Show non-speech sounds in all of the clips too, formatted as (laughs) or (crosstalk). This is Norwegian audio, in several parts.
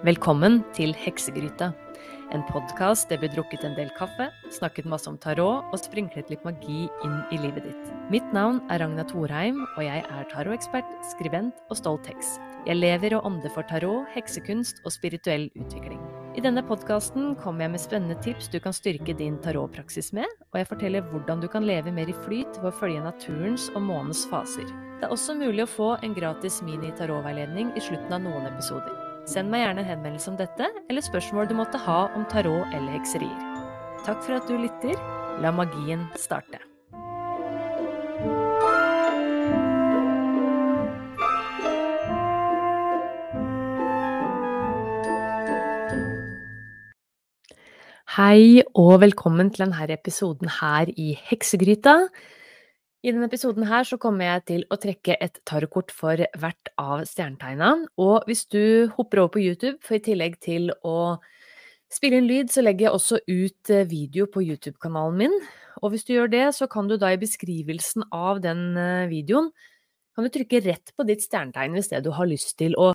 Velkommen til Heksegryta. En podkast der vi drukket en del kaffe, snakket masse om tarot og sprinklet litt magi inn i livet ditt. Mitt navn er Ragna Thorheim, og jeg er tarotekspert, skribent og stolt heks. Jeg lever og ånder for tarot, heksekunst og spirituell utvikling. I denne podkasten kommer jeg med spennende tips du kan styrke din tarotpraksis med, og jeg forteller hvordan du kan leve mer i flyt ved å følge naturens og månens faser. Det er også mulig å få en gratis mini-tarotveiledning i slutten av noen episoder. Send meg gjerne en henvendelse om dette, eller spørsmål du måtte ha om tarot eller hekserier. Takk for at du lytter. La magien starte. Hei og velkommen til denne episoden her i Heksegryta. I denne episoden her så kommer jeg til å trekke et tarotkort for hvert av stjernetegna. Og hvis du hopper over på YouTube, for i tillegg til å spille inn lyd, så legger jeg også ut eh, video på YouTube-kanalen min. Og hvis du gjør det, så kan du da i beskrivelsen av den eh, videoen kan du trykke rett på ditt stjernetegn hvis det du har lyst til å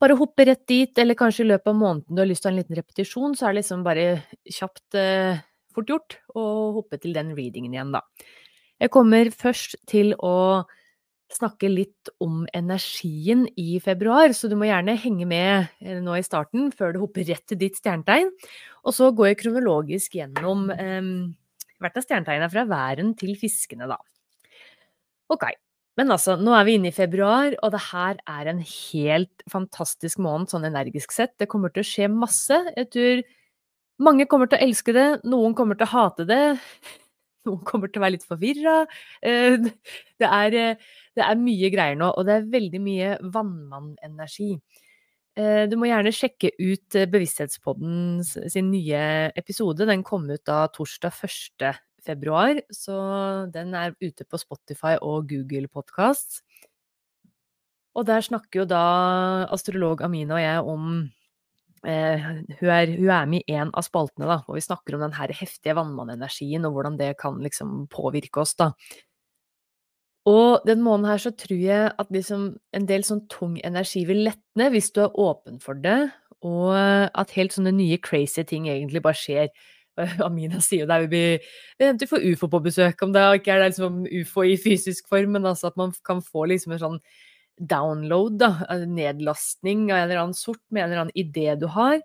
bare hoppe rett dit, eller kanskje i løpet av måneden du har lyst til å ha en liten repetisjon, så er det liksom bare kjapt eh, fort gjort å hoppe til den readingen igjen, da. Jeg kommer først til å snakke litt om energien i februar, så du må gjerne henge med eh, nå i starten før du hopper rett til ditt stjernetegn. Og så går jeg kronologisk gjennom eh, hvert av stjernetegnene fra væren til fiskene, da. Ok, men altså, nå er vi inne i februar, og det her er en helt fantastisk måned sånn energisk sett. Det kommer til å skje masse. Jeg tror mange kommer til å elske det, noen kommer til å hate det. Noen kommer til å være litt forvirra. Eh, det, eh, det, er mye greier nå, og det er veldig mye vannmannenergi. Eh, du må gjerne sjekke ut Bevissthetspodden sin nye episode. Den kom ut da torsdag 1. februar, så den er ute på Spotify og Google Podcast. Og der snakker jo da astrolog Amina og jeg om Eh, hun, er, hun, er, med i en av spaltene, da, og vi snakker om den her heftige vannmannenergien og hvordan det kan liksom påvirke oss, da. Og den måneden her så tror jeg at liksom en del sånn tung energi vil letne hvis du er åpen for det, og at helt sånne nye crazy ting egentlig bare skjer. (laughs) Amina sier jo vi, vi venter får ufo på besøk, om det ikke er det liksom ufo i fysisk form, men altså at man kan få liksom en sånn download, da, nedlastning av en eller annen sort med en eller annen idé du har.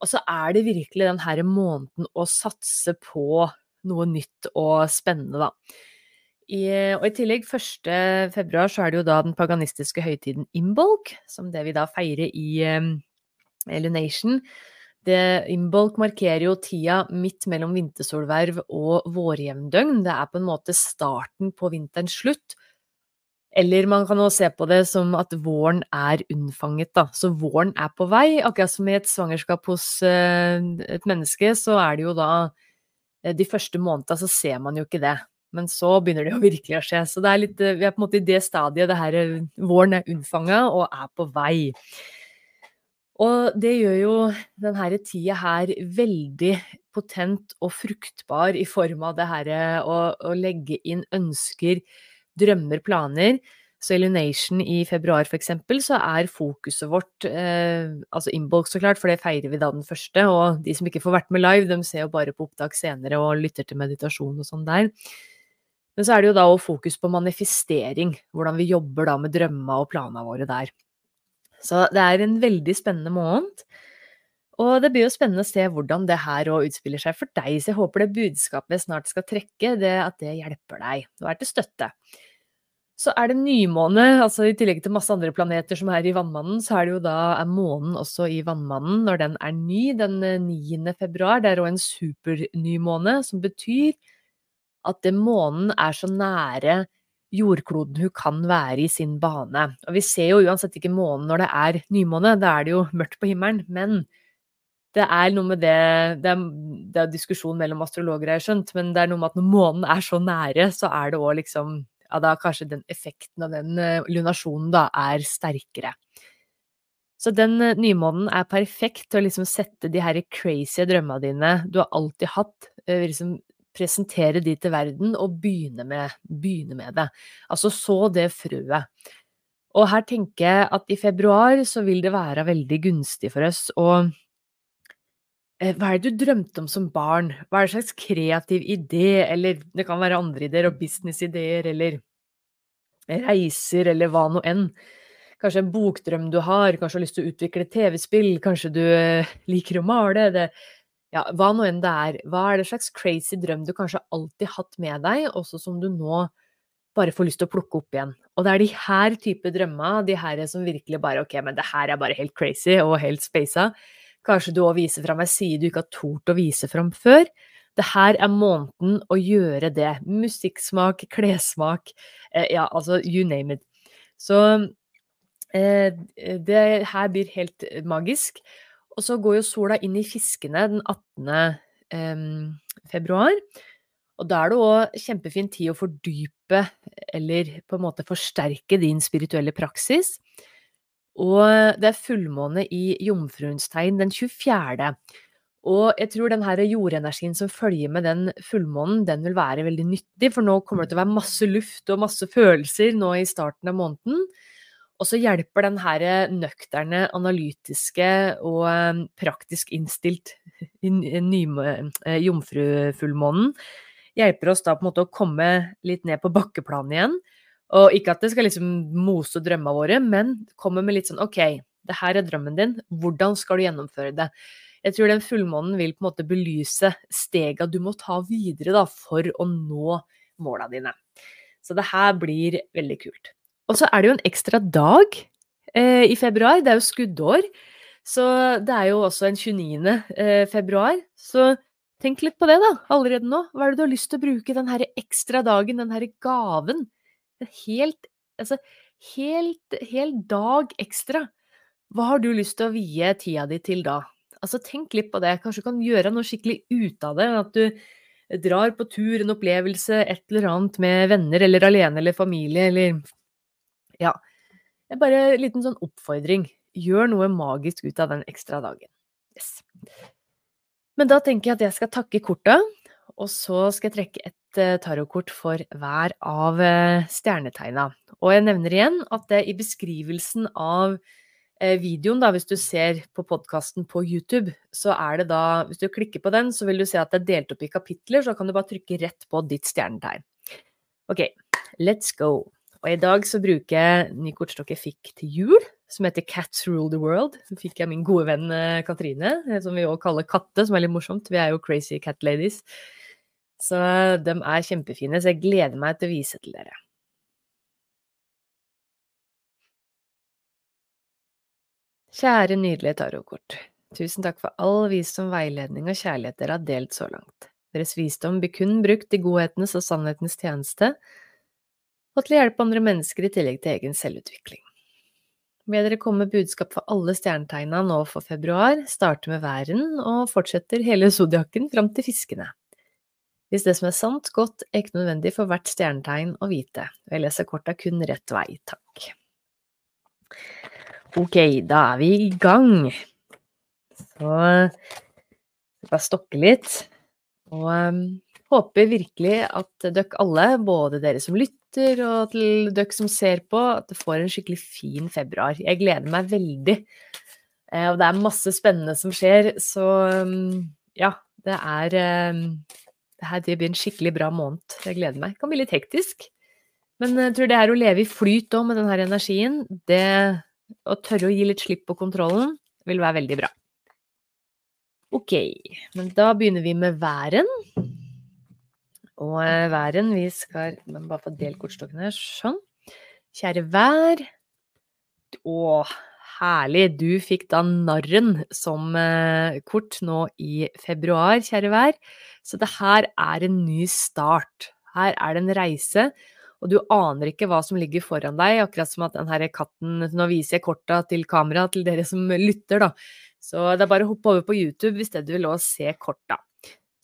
Og så er det virkelig den her måneden å satse på noe nytt og spennende, da. I, og i tillegg 1. februar så er det jo da den paganistiske høytiden Imbolc, som det vi da feirer i um, Lunation. Imbolc markerer jo tida midt mellom vintersolverv og vårjevndøgn. Det er på en måte starten på vinterens slutt eller man kan også se på det som at våren er unnfanget, da. Så våren er på vei. Akkurat som i et svangerskap hos uh, et menneske, så er det jo da uh, De første månedene så ser man jo ikke det. Men så begynner det jo (laughs) virkelig å skje. Så det er litt, uh, vi er på en måte i det stadiet det her våren er unnfanga og er på vei. Og det gjør jo denne tida her veldig potent og fruktbar i form av det her å, å legge inn ønsker drømmer, planer. Så Illumination i februar, for eksempel, så er fokuset vårt eh, altså Inbox, så klart, for det feirer vi da den første. Og de som ikke får vært med live, de ser jo bare på opptak senere og lytter til meditasjon og sånn der. Men så er det jo da òg fokus på manifestering, hvordan vi jobber da med drømma og plana våre der. Så det er en veldig spennende måned. Og det blir jo spennende å se hvordan det her òg utspiller seg for deg, så jeg håper det budskapet jeg snart skal trekke, det, at det hjelper deg og er til støtte. Så er det nymåne, altså i tillegg til masse andre planeter som er i Vannmannen, så er det jo da er månen også i Vannmannen når den er ny, den 9. Eh, februar. Det er òg en supernymåne, som betyr at det månen er så nære jordkloden hun kan være i sin bane. Og vi ser jo uansett ikke månen når det er nymåne, da er det jo mørkt på himmelen, men det er noe med det Det er, det er diskusjon mellom astrologer, jeg har skjønt, men det er noe med at når månen er så nære, så er det òg liksom Ja, da kanskje den effekten av den eh, lunasjonen da er sterkere. Så den eh, nymånen er perfekt til å liksom sette de her crazy drømmene dine du har alltid hatt, eh, liksom presentere de til verden og begynne med, begynne med det. Altså så det frøet. Og her tenker jeg at i februar så vil det være veldig gunstig for oss å eh, hva er det du drømte om som barn? Hva er det slags kreativ idé, eller det kan være andre ideer, og businessideer, eller reiser, eller hva nå enn. Kanskje en bokdrøm du har, kanskje har lyst til å utvikle TV-spill, kanskje du eh, (laughs) liker å male. Det, ja, hva nå enn det er. Hva er det slags crazy drøm du kanskje alltid har hatt med deg, også som du nå bare får lyst til å plukke opp igjen. Og det er de her type drømmer, de her som virkelig bare ok, men det her er bare helt crazy og helt spasa. Kanskje du òg viser fram ei side du ikke har tort å vise fram før. Det her er måneden å gjøre det. Musikksmak, klessmak, eh, ja, altså you name it. Så eh, det her blir helt magisk. Og så går jo sola inn i fiskene den 18. Eh, februar. Og da er det òg kjempefin tid å fordype, eller på en måte forsterke din spirituelle praksis. Og det er fullmåne i jomfruens tegn den 24. Og jeg tror den jordenergien som følger med den fullmånen, den vil være veldig nyttig, for nå kommer det til å være masse luft og masse følelser nå i starten av måneden. Og så hjelper den nøkterne, analytiske og eh, praktisk innstilt eh, jomfrufullmånen hjelper oss da på en måte å komme litt ned på bakkeplanet igjen. Og ikke at det skal liksom mose drømmene våre, men komme med litt sånn OK, det her er drømmen din, hvordan skal du gjennomføre det? Jeg tror den fullmånen vil på en måte belyse stega du må ta videre da, for å nå måla dine. Så det her blir veldig kult. Og så er det jo en ekstra dag eh, i februar. Det er jo skuddår. Så det er jo også en 29. Eh, februar. Så Tenk litt på det, da, allerede nå. Hva er det du har lyst til å bruke den her ekstra dagen, den her gaven? En helt, altså, helt, helt dag ekstra. Hva har du lyst til å vie tida di til da? Altså, tenk litt på det. Kanskje du kan gjøre noe skikkelig ut av det. At du drar på tur, en opplevelse, et eller annet med venner, eller alene, eller familie, eller Ja. Det er bare en liten sånn oppfordring. Gjør noe magisk ut av den ekstra dagen. Yes. Men da tenker jeg at jeg skal takke korta, og så skal jeg trekke et uh, tarotkort for hver av uh, stjernetegna. Og jeg nevner igjen at det i beskrivelsen av uh, videoen, da, hvis du ser på podkasten på YouTube, så er det da Hvis du klikker på den, så vil du se at det er delt opp i kapitler, så kan du bare trykke rett på ditt stjernetegn. Ok, let's go. Og i dag så bruker jeg ny kortstokk jeg fikk til jul som heter Cats Rule the World. Så fikk jeg min gode venn eh, Katrine, eh, som vi òg kaller Katte, som er litt morsomt. Vi er jo crazy cat ladies. Så de er kjempefine, så jeg gleder meg til å vise til dere. Kjære nydelige tarotkort. Tusen takk for all visdom, veiledning og kjærlighet dere har delt så langt. Deres visdom blir kun brukt i godhetens og sannhetens tjeneste, og til å hjelpe andre mennesker i tillegg til egen selvutvikling. Med dere komme med budskap for alle stjernetegna nå for februar, starter med væren og fortsetter hele (laughs) zodiakken fram til fiskene. Hvis det som er sant, godt, er ikke nødvendig for hvert stjernetegn å vite, jeg leser korta kun rett vei, takk. Ok, da er vi i gang. Så bare stokke litt, og um, håper virkelig at dere alle, både dere som lytter, og til dere som ser på, at det får en skikkelig fin februar. Jeg gleder meg veldig. Eh, og det er masse spennende som skjer, så um, ja, det er eh, Det her blir en skikkelig bra måned. Jeg gleder meg. Det kan bli litt hektisk. Men jeg tror det her å leve i flyt òg med denne energien, det å tørre å gi litt slipp på kontrollen, vil være veldig bra. Ok, men da begynner vi med væren. Og eh, væren, vi skal bare få delt kortstokken her, sånn. Kjære vær. Å, herlig. Du fikk da narren som eh, kort nå i februar, kjære vær. Så det her er en ny start. Her er det en reise, og du aner ikke hva som ligger foran deg. Akkurat som at den her katten Nå viser jeg korta til kameraet til dere som lytter, da. Så det er bare å hoppe over på YouTube hvis det du vil også se korta.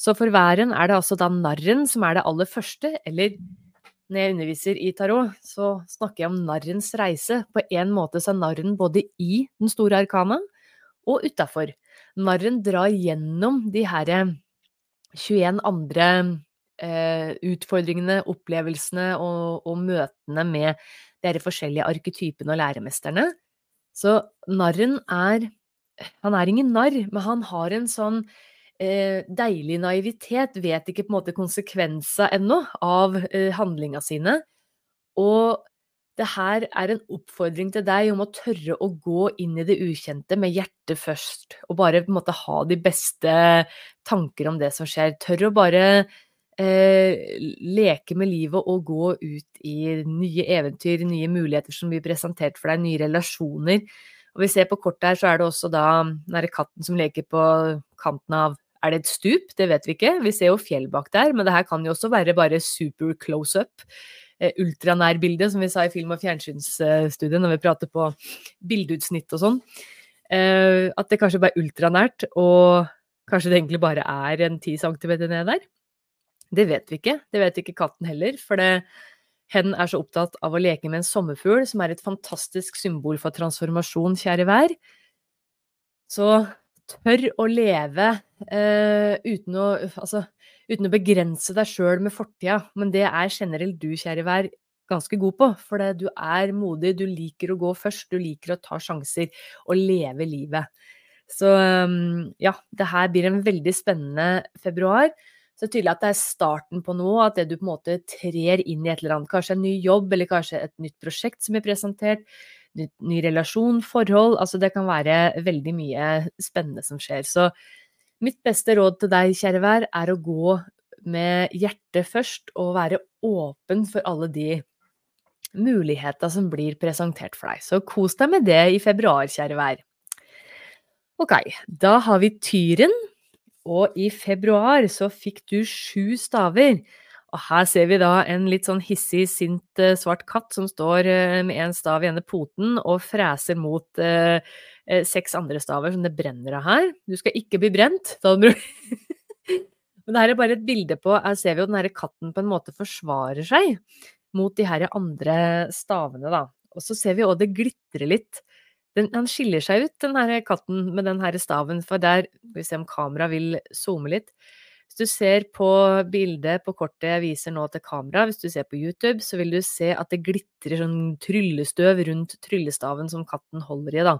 Så for væren er det altså da narren som er det aller første, eller når jeg underviser i tarot, så snakker jeg om narrens reise. På en måte så er narren både i den store arkana og utafor. Narren drar gjennom de her 21 andre eh, utfordringene, opplevelsene og, og, møtene med de forskjellige arketypene og læremesterne. Så narren er Han er ingen narr, men han har en sånn eh, deilig naivitet, vet ikke på en måte konsekvenser ennå av eh, handlinga sine. Og det her er en oppfordring til deg om å tørre å gå inn i det ukjente med hjertet først, og bare på en måte ha de beste tanker om det som skjer. Tørre å bare eh, leke med livet og gå ut i nye eventyr, nye muligheter som blir presentert for deg, nye relasjoner. Og vi ser på kortet her, så er det også da den katten som leker på kanten av Er det et stup? Det vet vi ikke. Vi ser jo fjell bak der, men det her kan jo også være bare super close up. Eh, ultranærbilde, som vi sa i film- og fjernsynsstudiet når vi prater på bildeutsnitt og sånn. Eh, at det kanskje bare er ultranært, og kanskje det egentlig bare er en 10 cm ned der. Det vet vi ikke. Det vet ikke katten heller, for det, hen er så opptatt av å leke med en sommerfugl, som er et fantastisk symbol for transformasjon, kjære vær. Så tør å leve uh, uten, å, altså, uten å begrense deg sjøl med fortida, men det er generelt du, kjære vær, ganske god på. For du er modig, du liker å gå først, du liker å ta sjanser og leve livet. Så um, ja, det her blir en veldig spennende februar. Så det er tydelig at det er starten på noe, at det du på en måte trer inn i et eller annet, kanskje en ny jobb, eller kanskje et nytt prosjekt som er presentert, ny, relasjon, forhold, altså det kan være veldig mye spennende som skjer. Så mitt beste råd til deg, kjære vær, er å gå med hjertet først, og være åpen for alle de muligheter som blir presentert for deg. Så kos deg med det i februar, kjære vær. Ok, da har vi tyren. Og i februar så fikk du sju staver. Og her ser vi da en litt sånn hissig, sint uh, svart katt som står uh, med en stav i ene poten og freser mot eh, seks andre staver som det brenner av her. Du skal ikke bli brent. (laughs) Men det her er bare et bilde på Her ser vi jo den herre katten på en måte forsvarer seg mot de her andre stavene, da. Og så ser vi òg det glitrer litt den, han skiller seg ut, den her katten med den her staven, for der Skal vi se om kameraet vil zoome litt. Hvis du ser på bildet på kortet jeg viser nå til kamera, hvis du ser på YouTube, så vil du se at det glitrer sånn tryllestøv rundt tryllestaven som katten holder i, da.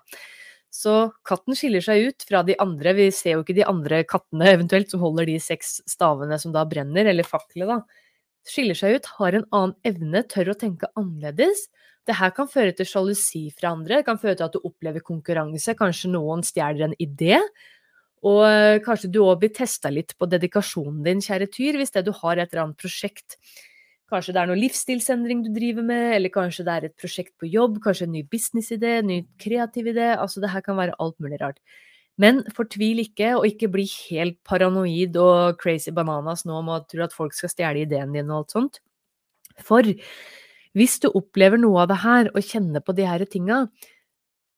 Så katten skiller seg ut fra de andre. Vi ser jo ikke de andre kattene eventuelt som holder de seks stavene som da brenner, eller faklet, da. Skiller seg ut, har en annen evne, tør å tenke annerledes det her kan føre til sjalusi fra andre, det kan føre til at du opplever konkurranse, kanskje noen stjeler en idé. Og eh, kanskje du òg blir testa litt på dedikasjonen din, kjære Tyr, hvis det du har et eller annet prosjekt. Kanskje det er noe livsstilsendring du driver med, eller kanskje det er et prosjekt på jobb, kanskje en ny businessidé, en ny kreativ idé. Altså det her kan være alt mulig rart. Men fortvil ikke, og ikke bli helt paranoid og crazy bananas nå om å tro at folk skal stjele ideen din og alt sånt. For hvis du opplever noe av det her og kjenner på de her tinga,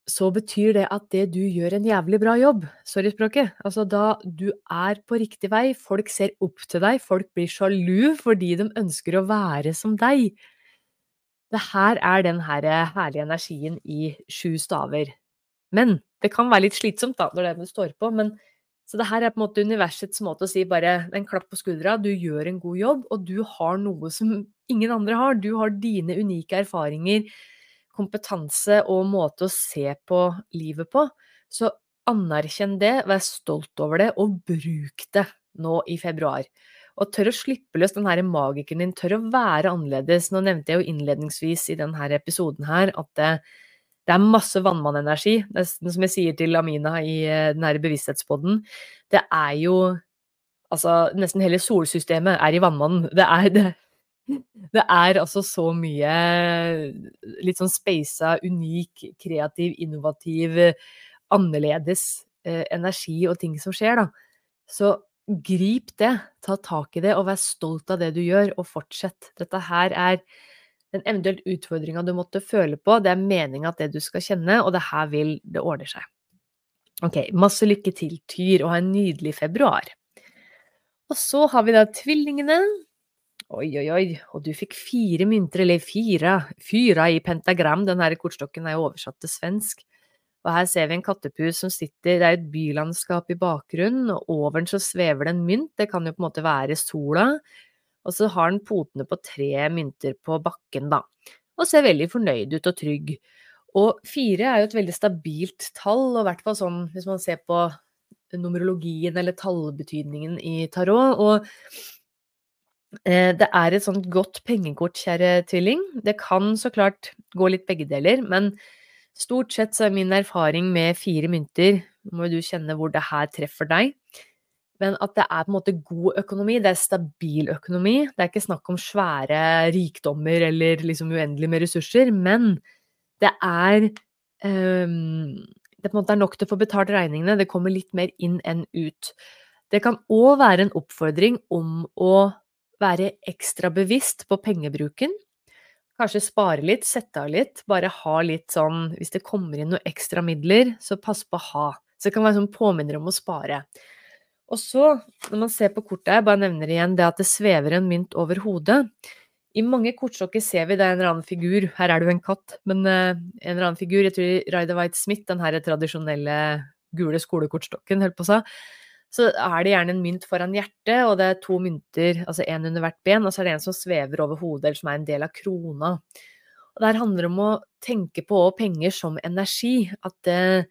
så betyr det at det du gjør en jævlig bra jobb. Sorry språket. Altså da du er på riktig vei, folk ser opp til deg, folk blir sjalu fordi de ønsker å være som deg. Det her er den her herlige energien i sju staver. Men det kan være litt slitsomt da, når det står på, men så det her er på en måte universets måte å si bare en klapp på skuldra, du gjør en god jobb, og du har noe som ingen andre har. Du har dine unike erfaringer, kompetanse og måte å se på livet på. Så anerkjenn det, vær stolt over det, og bruk det nå i februar. Og tør å slippe løs den magikeren din, tør å være annerledes. Nå nevnte jeg jo innledningsvis i denne episoden her at det, det er masse vannmannenergi, nesten som jeg sier til Amina i denne den bevissthetspodden. Det er jo Altså, nesten hele solsystemet er i vannmannen. Det er, det, det er altså så mye litt sånn speisa, unik, kreativ, innovativ, annerledes eh, energi og ting som skjer, da. Så grip det, ta tak i det, og vær stolt av det du gjør, og fortsett. Dette her er den eventuelt utfordringa du måtte føle på, det er meninga at det du skal kjenne, og det her vil det ordne seg. Ok, masse lykke til, Tyr, og ha en nydelig februar. Og så har vi da tvillingene. Oi, oi, oi, og du fikk fire mynter, eller fire, fyra i pentagram, den her kortstokken er jo oversatt til svensk. Og her ser vi en kattepus som sitter, det er et bylandskap i bakgrunnen, og over den så svever det en mynt, det kan jo på en måte være sola, og så har den potene på tre mynter på bakken, da. og ser veldig fornøyd ut og trygg. Og fire er jo et veldig stabilt tall, og i hvert fall sånn hvis man ser på numerologien eller tallbetydningen i tarot. Og det er et sånt godt pengekort, kjære tvilling. Det kan så klart gå litt begge deler, men stort sett så er min erfaring med fire mynter Nå må du kjenne hvor det her treffer deg. Men at det er på en måte god økonomi, det er stabil økonomi. Det er ikke snakk om svære rikdommer eller liksom uendelig med ressurser, men det er um, det på en måte er nok til å få betalt regningene, det kommer litt mer inn enn ut. Det kan òg være en oppfordring om å være ekstra bevisst på pengebruken. Kanskje spare litt, sette av litt, bare ha litt sånn Hvis det kommer inn noen ekstra midler, så pass på å ha. Så det kan være sånn påminner om å spare. Og så, når man ser på kortet, jeg bare nevner igjen det at det svever en mynt over hodet. I mange kortstokker ser vi det er en eller annen figur, her er det jo en katt, men uh, en eller annen figur, jeg tror Ryder White Smith, den her tradisjonelle gule skolekortstokken, holdt på å si, så er det gjerne en mynt foran hjertet, og det er to mynter, altså én under hvert ben, og så er det en som svever over hodet, eller som er en del av krona. Og der handler det om å tenke på penger som energi, at eh,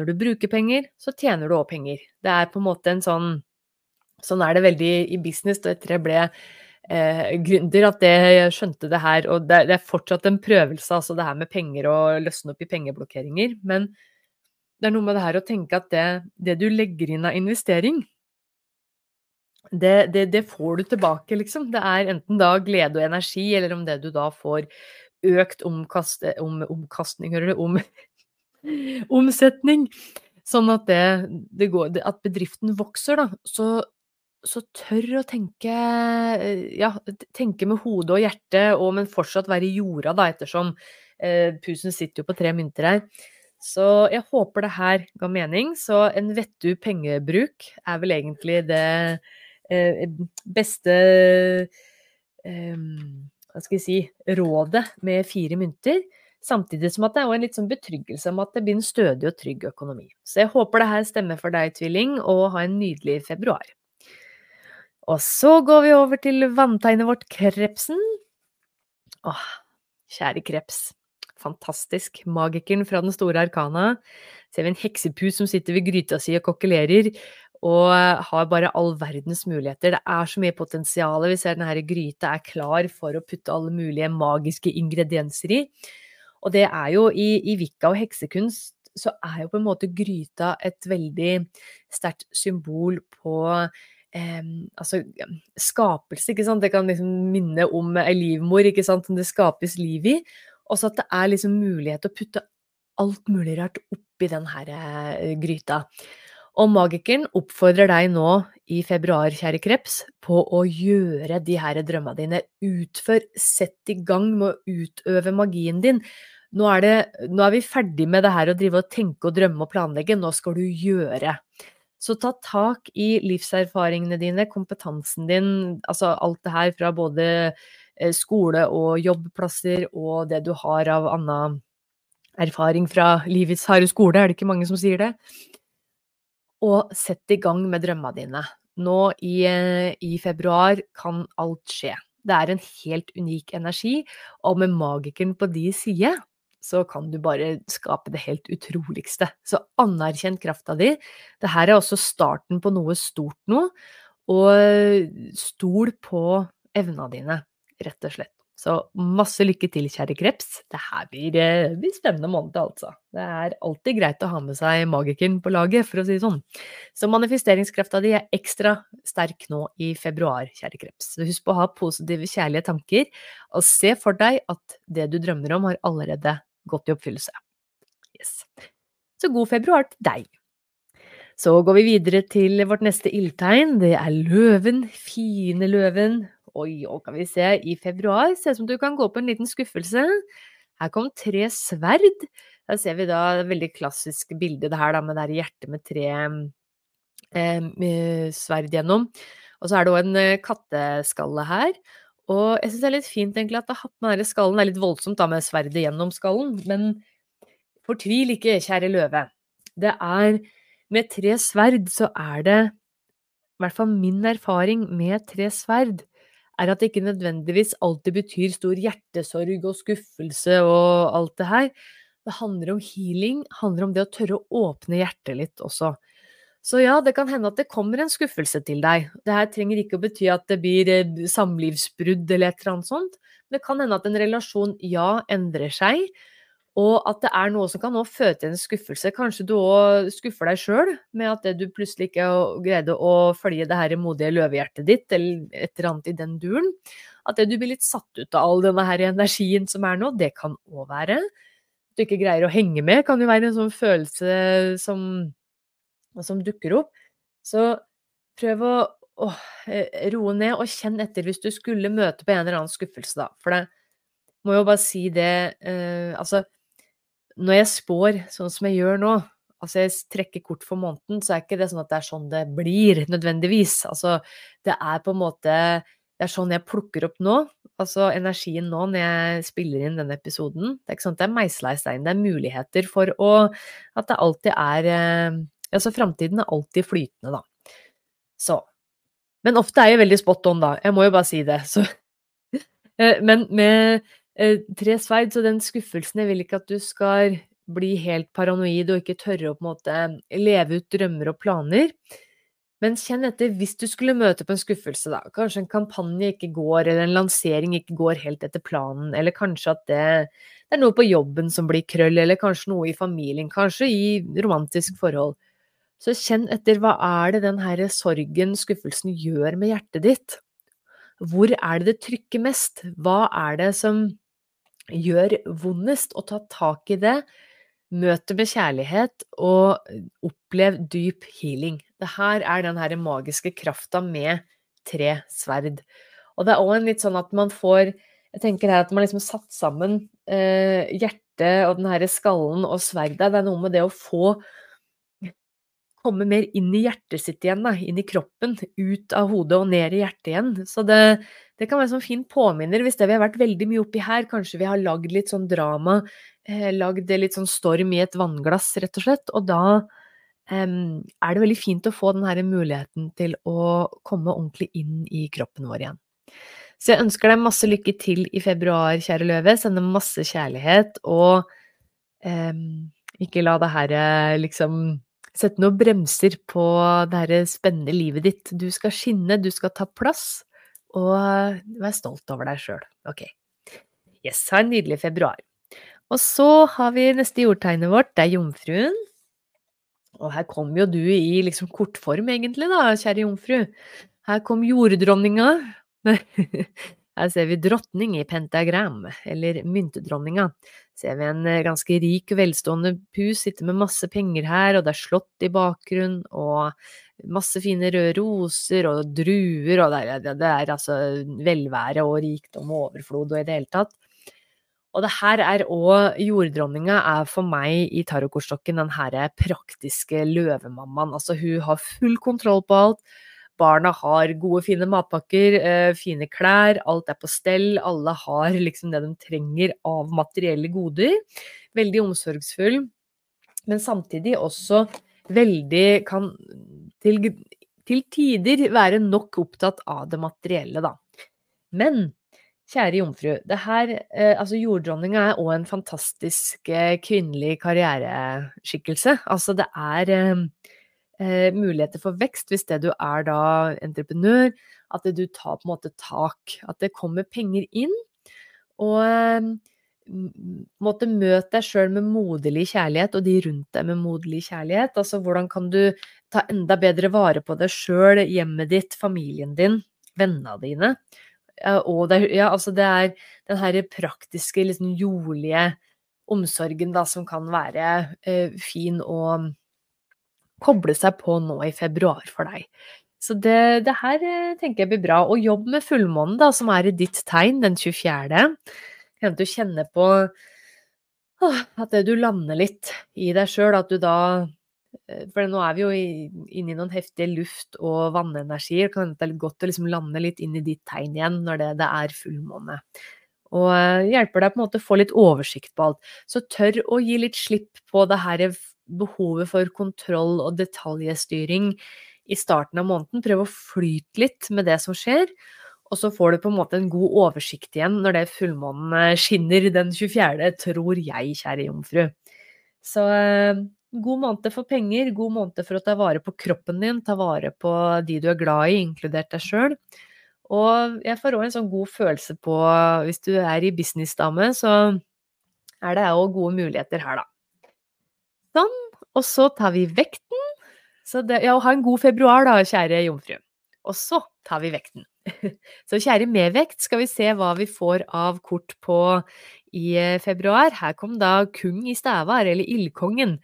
når du bruker penger, så tjener du òg penger. Det er på en måte en sånn Sånn er det veldig i business, og etter jeg ble eh, gründer at jeg skjønte det her. Og det, det, er fortsatt en prøvelse, altså det her med penger og løsne opp i pengeblokkeringer. Men det er noe med det her å tenke at det, det du legger inn av investering, det, det, får du tilbake, liksom. Det er enten da glede og energi, eller om det du da får økt omkast, om, omkastning, du, om, (laughs) omsetning. Sånn at det, det går, at bedriften vokser, da. Så så tør å tenke ja, tenke med hodet og hjertet, og, men fortsatt være i jorda, da, ettersom eh, pusen sitter jo på tre mynter her. Så jeg håper det her ga mening. Så en vettug pengebruk er vel egentlig det eh, beste eh, Hva skal jeg si rådet med fire mynter. Samtidig som at det er en litt sånn betryggelse om at det blir en stødig og trygg økonomi. Så jeg håper det her stemmer for deg, tvilling, og ha en nydelig februar. Og så går vi over til vanntegnet vårt, krepsen. Åh, kjære kreps. Fantastisk. Magikeren fra den store arkana. Ser vi en heksepus som sitter ved gryta si og kokkelerer, og har bare all verdens muligheter. Det er så mye potensial. Vi ser denne gryta er klar for å putte alle mulige magiske ingredienser i. Og det er jo i, i Wicca og heksekunst så er jo på en måte gryta et veldig sterkt symbol på eh, altså, skapelse, ikke sant. Det kan liksom minne om ei livmor, ikke sant, som det skapes liv i. Og så at det er liksom mulighet til å putte alt mulig rart oppi den her eh, gryta. Og magikeren oppfordrer deg nå i februar, kjære kreps, på å gjøre de her drømmene dine. Utfør, sett i gang med å utøve magien din. Nå er, det, nå er vi ferdig med det her å drive og tenke og drømme og planlegge, nå skal du gjøre. Så ta tak i livserfaringene dine, kompetansen din, altså alt det her fra både skole og jobbplasser og det du har av annen erfaring fra livets harde skole, er det ikke mange som sier det? Og sett i gang med drømmene dine. Nå i, eh, i februar kan alt skje. Det er en helt unik energi, og med magikeren på de side, så kan du bare skape det helt utroligste. Så anerkjenn krafta di. Det her er også starten på noe stort nå, og stol på evna dine, rett og slett. Så masse lykke til, kjære kreps. Det her blir, eh, blir spennende måned, altså. Det er alltid greit å ha med seg magikeren på laget, for å si det sånn. Så manifesteringskrafta di er ekstra sterk nå i februar, kjære kreps. Så husk på å ha positive, kjærlige tanker, og se for deg at det du drømmer om, har allerede gått i oppfyllelse. Yes. Så god februar til deg. Så går vi videre til vårt neste ildtegn. Det er løven. Fine løven. Oi, og kan vi se. I februar ser ut som du kan gå på en liten skuffelse. Her kom tre sverd. Her ser vi da et veldig klassisk bilde det her da, med det her hjertet med tre eh, sverd gjennom. Og så er det òg en eh, katteskalle her. Og jeg syns det er litt fint egentlig at det har med denne skallen. Det er litt voldsomt da med sverdet gjennom skallen, men fortvil ikke, kjære løve. Det er Med tre sverd så er det I hvert fall min erfaring med tre sverd er at det ikke nødvendigvis alltid betyr stor hjertesorg og skuffelse og alt det her. Det handler om healing, handler om det å tørre å åpne hjertet litt også. Så ja, det kan hende at det kommer en skuffelse til deg. Det her trenger ikke å bety at det blir eh, samlivsbrudd eller et eller annet sånt. Det kan hende at en relasjon, ja, endrer seg, og at det er noe som kan føde til en skuffelse. Kanskje du òg skuffer deg sjøl med at du plutselig ikke greide å følge det her modige løvehjertet ditt, eller et eller annet i den duren. At du blir litt satt ut av all denne her energien som er nå, det kan òg være. At du ikke greier å henge med, kan jo være en sånn følelse som, som dukker opp. Så prøv å, å roe ned, og kjenn etter hvis du skulle møte på en eller annen skuffelse, da. For det må jo bare si det eh, Altså, når jeg spår sånn som jeg gjør nå, altså jeg trekker kort for måneden, så er ikke det sånn at det er sånn det blir, nødvendigvis. Altså, det er på en måte Det er sånn jeg plukker opp nå. Altså energien nå når jeg spiller inn denne episoden. Det er ikke sånn at det er meisla i stein. Det er muligheter for å At det alltid er eh, Altså, framtiden er alltid flytende, da. Så. Men ofte er jeg veldig spot on, da. Jeg må jo bare si det. Så. (laughs) Eh, men med tre sverd, så den skuffelsen Jeg vil ikke at du skal bli helt paranoid og ikke tørre å på en måte leve ut drømmer og planer. Men kjenn etter hvis du skulle møte på en skuffelse, da. Kanskje en kampanje ikke går, eller en lansering ikke går helt etter planen, eller kanskje at det, det er noe på jobben som blir krøll, eller kanskje noe i familien, kanskje i romantisk forhold. Så kjenn etter hva er det den her sorgen, skuffelsen, gjør med hjertet ditt? Hvor er det det trykker mest? Hva er det som gjør vondest, å ta tak i det, møt det med kjærlighet og opplev dyp healing. Det her er den her magiske krafta med tre sverd. Og det er òg en litt sånn at man får Jeg tenker her at man liksom satt sammen eh, hjertet og den her skallen og sverdet. Det er noe med det å få komme mer inn i hjertet sitt igjen, da, inn i kroppen, ut av hodet og ned i hjertet igjen. Så det, det kan være en sånn fin påminner hvis det vi har vært veldig mye oppi her, kanskje vi har lagd litt sånn drama, eh, lagd litt sånn storm i et vannglass, rett og slett, og da eh, er det veldig fint å få denne muligheten til å komme ordentlig inn i kroppen vår igjen. Så jeg ønsker deg masse lykke til i februar, kjære løve. Sender masse kjærlighet, og eh, ikke la det her liksom Sette noen bremser på det her spennende livet ditt. Du skal skinne, du skal ta plass, og vær stolt over deg sjøl. Ok. Yes, ha en nydelig februar. Og så har vi neste jordtegnet vårt, det er jomfruen. Og her kom jo du i liksom kortform, egentlig, da, kjære jomfru. Her kom jorddronninga. (laughs) Her ser vi drottning i pentagram, eller myntedronninga. Ser vi en eh, ganske rik, og velstående pus sitte med masse penger her, og det er slott i bakgrunnen, og masse fine røde roser og druer, og det er, det er altså velvære og rikdom og overflod og i det hele tatt. Og det her er òg Jorddronninga er for meg i tarotkortstokken den herre praktiske løvemammaen. Altså hun har full kontroll på alt Barna har gode, fine matpakker, eh, fine klær, alt er på stell. Alle har liksom det de trenger av materielle goder. Veldig omsorgsfull, men samtidig også veldig kan til, til tider være nok opptatt av det materielle, da. Men Kjære jomfru, det her, eh, altså jorddronninga er òg en fantastisk eh, kvinnelig karriereskikkelse. Altså det er eh, muligheter for vekst hvis det du er da entreprenør, at du tar på en måte tak. At det kommer penger inn. Og eh, måtte møte deg sjøl med moderlig kjærlighet, og de rundt deg med moderlig kjærlighet. Altså hvordan kan du ta enda bedre vare på deg sjøl, hjemmet ditt, familien din, vennene dine. Og det, ja, altså det er den her praktiske, liksom jordlige omsorgen da, som kan være eh, fin og koble seg på nå i februar for deg. Så det, det her eh, tenker jeg blir bra. Og jobb med fullmånen, da, som er i ditt tegn den 24. Kan du kjenne på at du lander litt i deg sjøl, at du da eh, For nå er vi jo inne i noen heftige luft- og vannenergier. Kan det er godt å liksom lande litt inn i ditt tegn igjen når det, det er fullmåne. Og eh, hjelper deg på en måte å få litt oversikt på alt. Så tør å gi litt slipp på det her behovet for kontroll og detaljstyring i starten av måneden. Prøv å flyte litt med det som skjer. Og så får du på en måte en god oversikt igjen når det fullmånen eh, skinner den 24., tror jeg, kjære jomfru. Så eh, god måned for penger, god måned for å ta vare på kroppen din, ta vare på de du er glad i, inkludert deg sjøl. Og jeg får òg en sånn god følelse på, hvis du er i businessdame, så er det òg gode muligheter her, da. Sånn. Og så tar vi vekten. Så det, ja, ha en god februar, da, kjære jomfru. Og så tar vi vekten. (laughs) Så kjære medvekt, skal vi se hva vi får av kort på i eh, februar. Her kom da Kung i stavar, eller Ildkongen.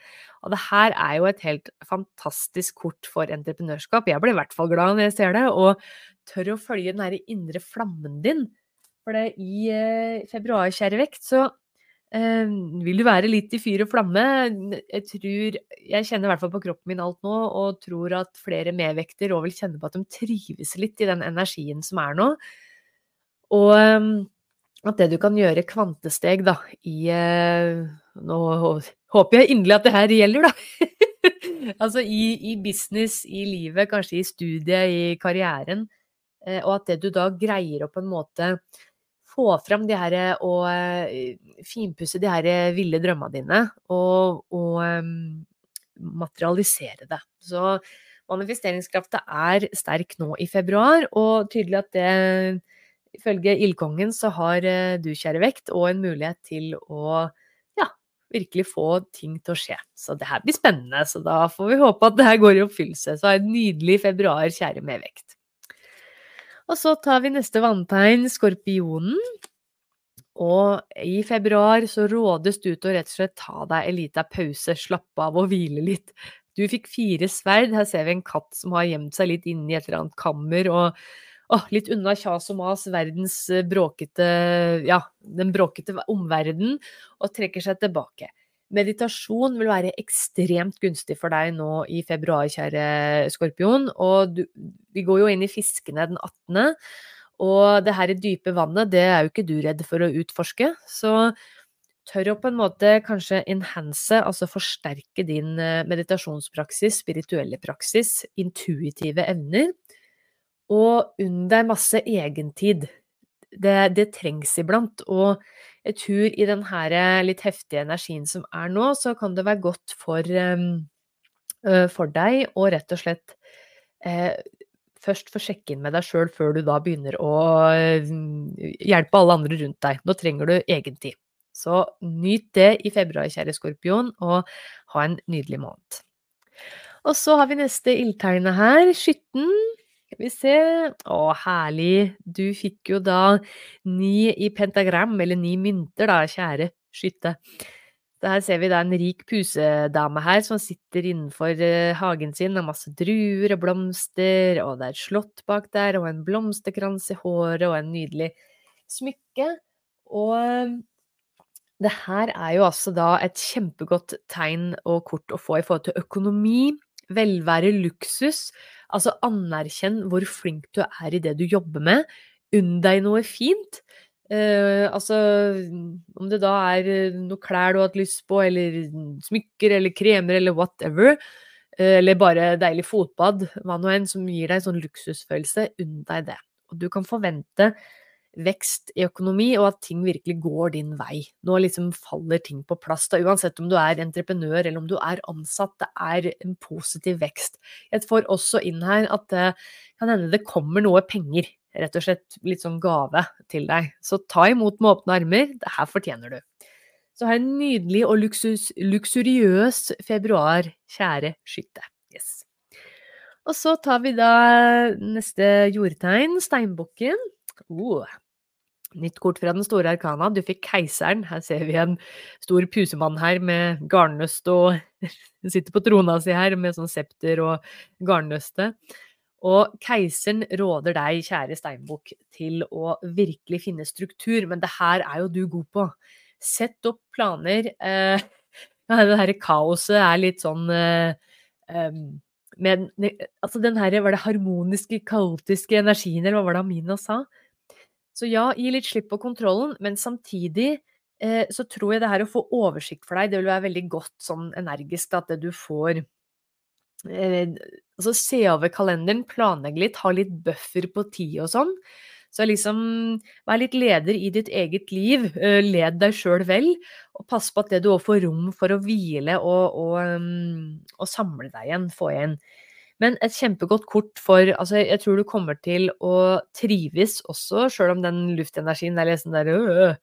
Og det her er jo et helt fantastisk kort for entreprenørskap. Jeg blir i hvert fall glad når jeg ser det, og tør å følge den her indre flammen din. For det i eh, februar, kjære vekt, så eh, vil du være litt i fyr og flamme. Jeg tror Jeg kjenner i hvert fall på kroppen min alt nå, og tror at flere medvekter òg vil kjenne på at de trives litt i den energien som er nå. Og eh, at det du kan gjøre kvantesteg, da, i eh, Nå håper jeg inderlig at det her gjelder, da. (laughs) altså i, i, business, i livet, kanskje i studiet, i karrieren. Eh, og at det du da greier å på en måte få fram de her og eh, finpusse de her ville drømmene dine, og, og um, materialisere det. Så manifesteringskrafta er sterk nå i februar, og tydelig at det Ifølge Ildkongen så har du, kjære vekt, og en mulighet til å ja, virkelig få ting til å skje. Så det her blir spennende, så da får vi håpe at det her går i oppfyllelse. Så ha en nydelig februar, kjære med vekt. Og så tar vi neste vanntegn, skorpionen. Og i februar så rådes du til å rett og slett ta deg en liten pause, slappe av og hvile litt. Du fikk fire sverd, her ser vi en katt som har gjemt seg litt inni et eller annet kammer, og oh, litt unna kjas og mas, verdens bråkete Ja, den bråkete omverden, og trekker seg tilbake. Meditasjon vil være ekstremt gunstig for deg nå i februar, kjære skorpion. Og du, vi går jo inn i fiskene den 18., og det her i dype vannet, det er jo ikke du redd for å utforske. Så tør å på en måte kanskje enhance, altså forsterke din eh, meditasjonspraksis, spirituelle praksis, intuitive evner. Og unn deg masse egentid. Det, det trengs iblant. Og jeg tror i den her eh, litt heftige energien som er nå, så kan det være godt for, um, for deg å rett og slett eh, først få sjekke inn med deg sjøl før du da begynner å uh, hjelpe alle andre rundt deg. Nå trenger du egen tid. Så nyt det i februar, kjære skorpion, og ha en nydelig måned. Og så har vi neste ildtegnet her, skytten. Skal vi se Å, herlig. Du fikk jo da ni i pentagram, eller ni mynter, da, kjære skytte. Så her ser vi da en rik pusedame her som sitter innenfor eh, hagen sin med masse druer og blomster, og det er et slott bak der, og en blomsterkrans i håret, og en nydelig smykke. Og eh, det her er jo altså da et kjempegodt tegn og kort å få i forhold til økonomi, velvære, luksus. Altså anerkjenn hvor flink du er i det du jobber med. Unn deg noe fint. Uh, altså om det da er eh, noe klær du har hatt lyst på, eller smykker eller kremer eller whatever, uh, eller bare deilig fotbad, hva nå enn som gir deg en sånn luksusfølelse, unn deg det. Og du kan forvente vekst i økonomi, og at ting virkelig går din vei. Nå liksom faller ting på plass, da, uansett om du er entreprenør eller om du er ansatt. Det er en positiv vekst. Jeg får også inn her at det kan hende det kommer noe penger. Rett og slett litt sånn gave til deg. Så ta imot med åpne armer. Det her fortjener du. Så ha en nydelig og luksus, luksuriøs februar, kjære skytte. Yes. Og så tar vi da neste jordtegn, steinbukken. Uh, Nytt kort fra den store arkana. Du fikk keiseren. Her ser vi en stor pusemann her med garnnøst og (laughs) sitter på trona si her med sånn septer og garnnøste. Og keiseren råder deg, kjære steinbukk, til å virkelig finne struktur, men det her er jo du god på. Sett opp planer. Eh, (laughs) det her kaoset er litt sånn eh, eh, med, altså den her, Var det harmoniske, kaotiske energien, eller hva var det Amina sa? Så ja, gi litt slipp på kontrollen, men samtidig eh, så tror jeg det her å få oversikt for deg, det vil være veldig godt sånn energisk, da, at du får eh, Altså se over kalenderen, planlegge litt, ha litt buffer på tid og sånn. Så liksom, vær litt leder i ditt eget liv. eh, Led deg sjøl vel, og pass på at det du òg får rom for å hvile og, og, um, og samle deg igjen, få igjen. Men et kjempegodt kort for Altså, jeg tror du kommer til å trives også, sjøl om den luftenergien er litt sånn der øh,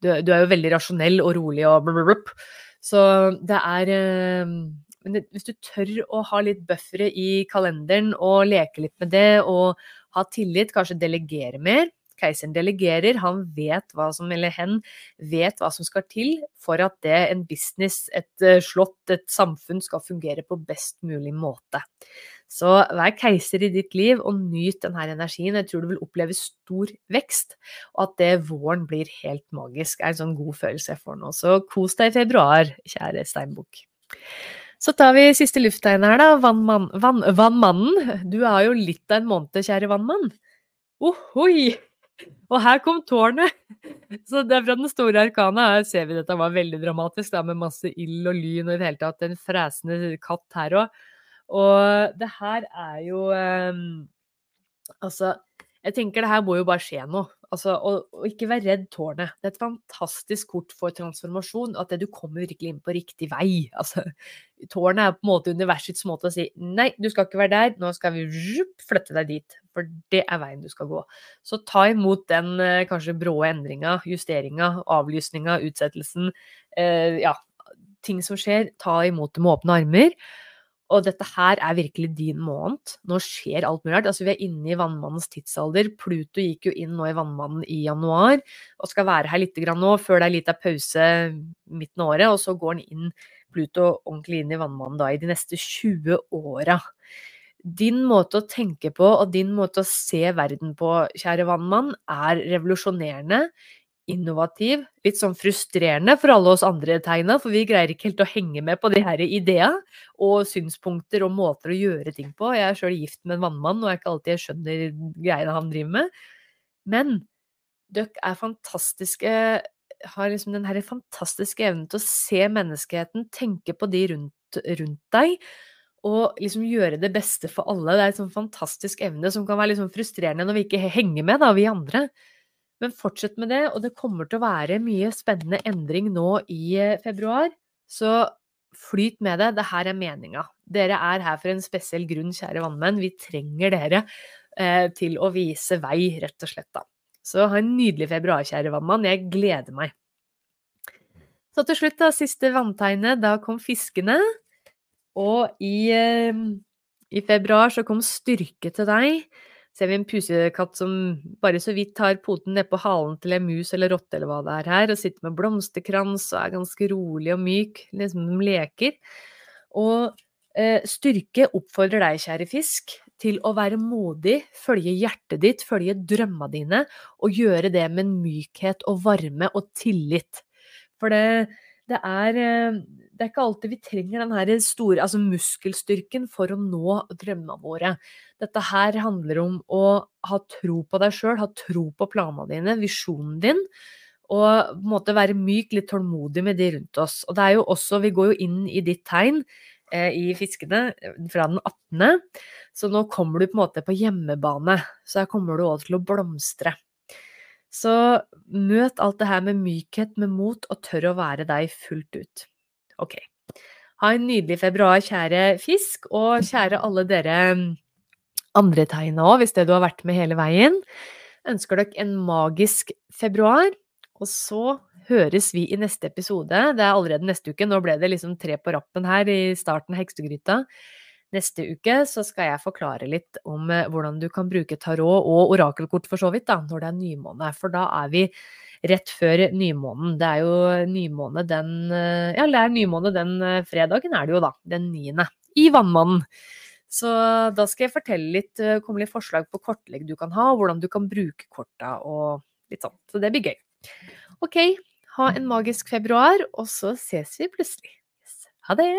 du, du, er jo veldig rasjonell og rolig og blablabla. Så det er øh, Men hvis du tør å ha litt buffere i kalenderen og leke litt med det og ha tillit, kanskje delegere mer Keiseren delegerer, han vet hva som, eller hen, vet hva som skal til for at det, en business, et slott, et samfunn skal fungere på best mulig måte. Så vær keiser i ditt liv og nyt denne energien. Jeg tror du vil oppleve stor vekst, og at det våren blir helt magisk. er en sånn god følelse jeg får nå. Så kos deg i februar, kjære steinbukk. Så tar vi siste lufttegn her, da. Vannmann, vann, vannmannen. Du er jo litt av en måned, kjære vannmann. Ohoi! Og her kom tårnet! Så det er fra den store arkana. Her ser vi dette var veldig dramatisk, da, med masse ild og lyn og i det hele tatt en fresende katt her òg. Og det her er jo um, Altså, jeg tenker det her må jo bare skje noe. Altså, og, og, ikke vær redd tårnet. Det er et fantastisk kort for transformasjon. At det du kommer virkelig inn på riktig vei. (laughs) Altså, tårnet er på en måte universets måte å si nei, du skal ikke være der, nå skal vi flytte deg dit. For det er veien du skal gå. Så ta imot den eh, kanskje brå endringa, justeringa, avlysninga, utsettelsen. Eh, ja, ting som skjer. Ta imot det med åpne armer. Og dette her er virkelig din måned. Nå skjer alt mulig rart. Altså, vi er inne i vannmannens tidsalder. Pluto gikk jo inn nå i vannmannen i januar og skal være her litt nå, før det er litt av pause midten av året. Og så går han inn, Pluto ordentlig inn i vannmannen da i de neste 20 åra. Din måte å tenke på og din måte å se verden på, kjære vannmann, er revolusjonerende innovativ, litt sånn frustrerende for alle oss andre tegna, for vi greier ikke helt å henge med på de her ideene og synspunkter og måter å gjøre ting på. Jeg er sjøl gift med en vannmann, og jeg er ikke alltid jeg skjønner greiene han driver med. Men dere er fantastiske har liksom den her fantastiske evnen til å se menneskeheten, tenke på de rundt, rundt deg, og liksom gjøre det beste for alle. Det er en sånn fantastisk evne som kan være sånn frustrerende når vi ikke henger med, da, vi andre. Men fortsett med det, og det kommer til å være mye spennende endring nå i eh, februar. Så flyt med det. Det her er meninga. Dere er her for en spesiell grunn, kjære vannmenn. Vi trenger dere eh, til å vise vei, rett og slett, da. Så ha en nydelig februar, kjære vannmann. Jeg gleder meg. Så til slutt, da, siste vanntegnet. Da kom fiskene. Og i, eh, i februar så kom styrke til deg ser vi en pusekatt som bare så vidt tar poten nedpå halen til en mus eller rotte eller hva det er her, og sitter med blomsterkrans og er ganske rolig og myk, liksom de leker. Og eh, styrke oppfordrer deg, kjære fisk, til å være modig, følge hjertet ditt, følge drømma dine, og gjøre det med mykhet og varme og tillit. For det, det er, eh, det er ikke alltid vi trenger den store altså muskelstyrken for å nå drømmene våre. Dette her handler om å ha tro på deg sjøl, ha tro på planene dine, visjonen din. Og på en måte være myk, litt tålmodig med de rundt oss. Og det er jo også, vi går jo inn i ditt tegn eh, i fiskene fra den 18., så nå kommer du på en måte på hjemmebane. Så her kommer du òg til å blomstre. Så møt alt det her med mykhet, med mot, og tør å være deg fullt ut. Ok. Ha en nydelig februar, kjære fisk, og kjære alle dere andre tegna òg, hvis det du har vært med hele veien. Ønsker dere en magisk februar. Og så høres vi i neste episode. Det er allerede neste uke. Nå ble det liksom tre på rappen her i starten av Heksegryta. Neste uke så skal jeg forklare litt om eh, hvordan du kan bruke tarot og orakelkort for så vidt, da, når det er nymåne. For da er vi rett før nymånen. Det er jo nymåne den eh, Ja, det er nymåne den eh, fredagen, er det jo da. Den niende. I Vannmannen. Så da skal jeg fortelle litt, komme litt forslag på kortlegg du kan ha, og hvordan du kan bruke korta og litt sånn. Så det blir gøy. Ok, ha en magisk februar, og så ses vi plutselig. Ha det!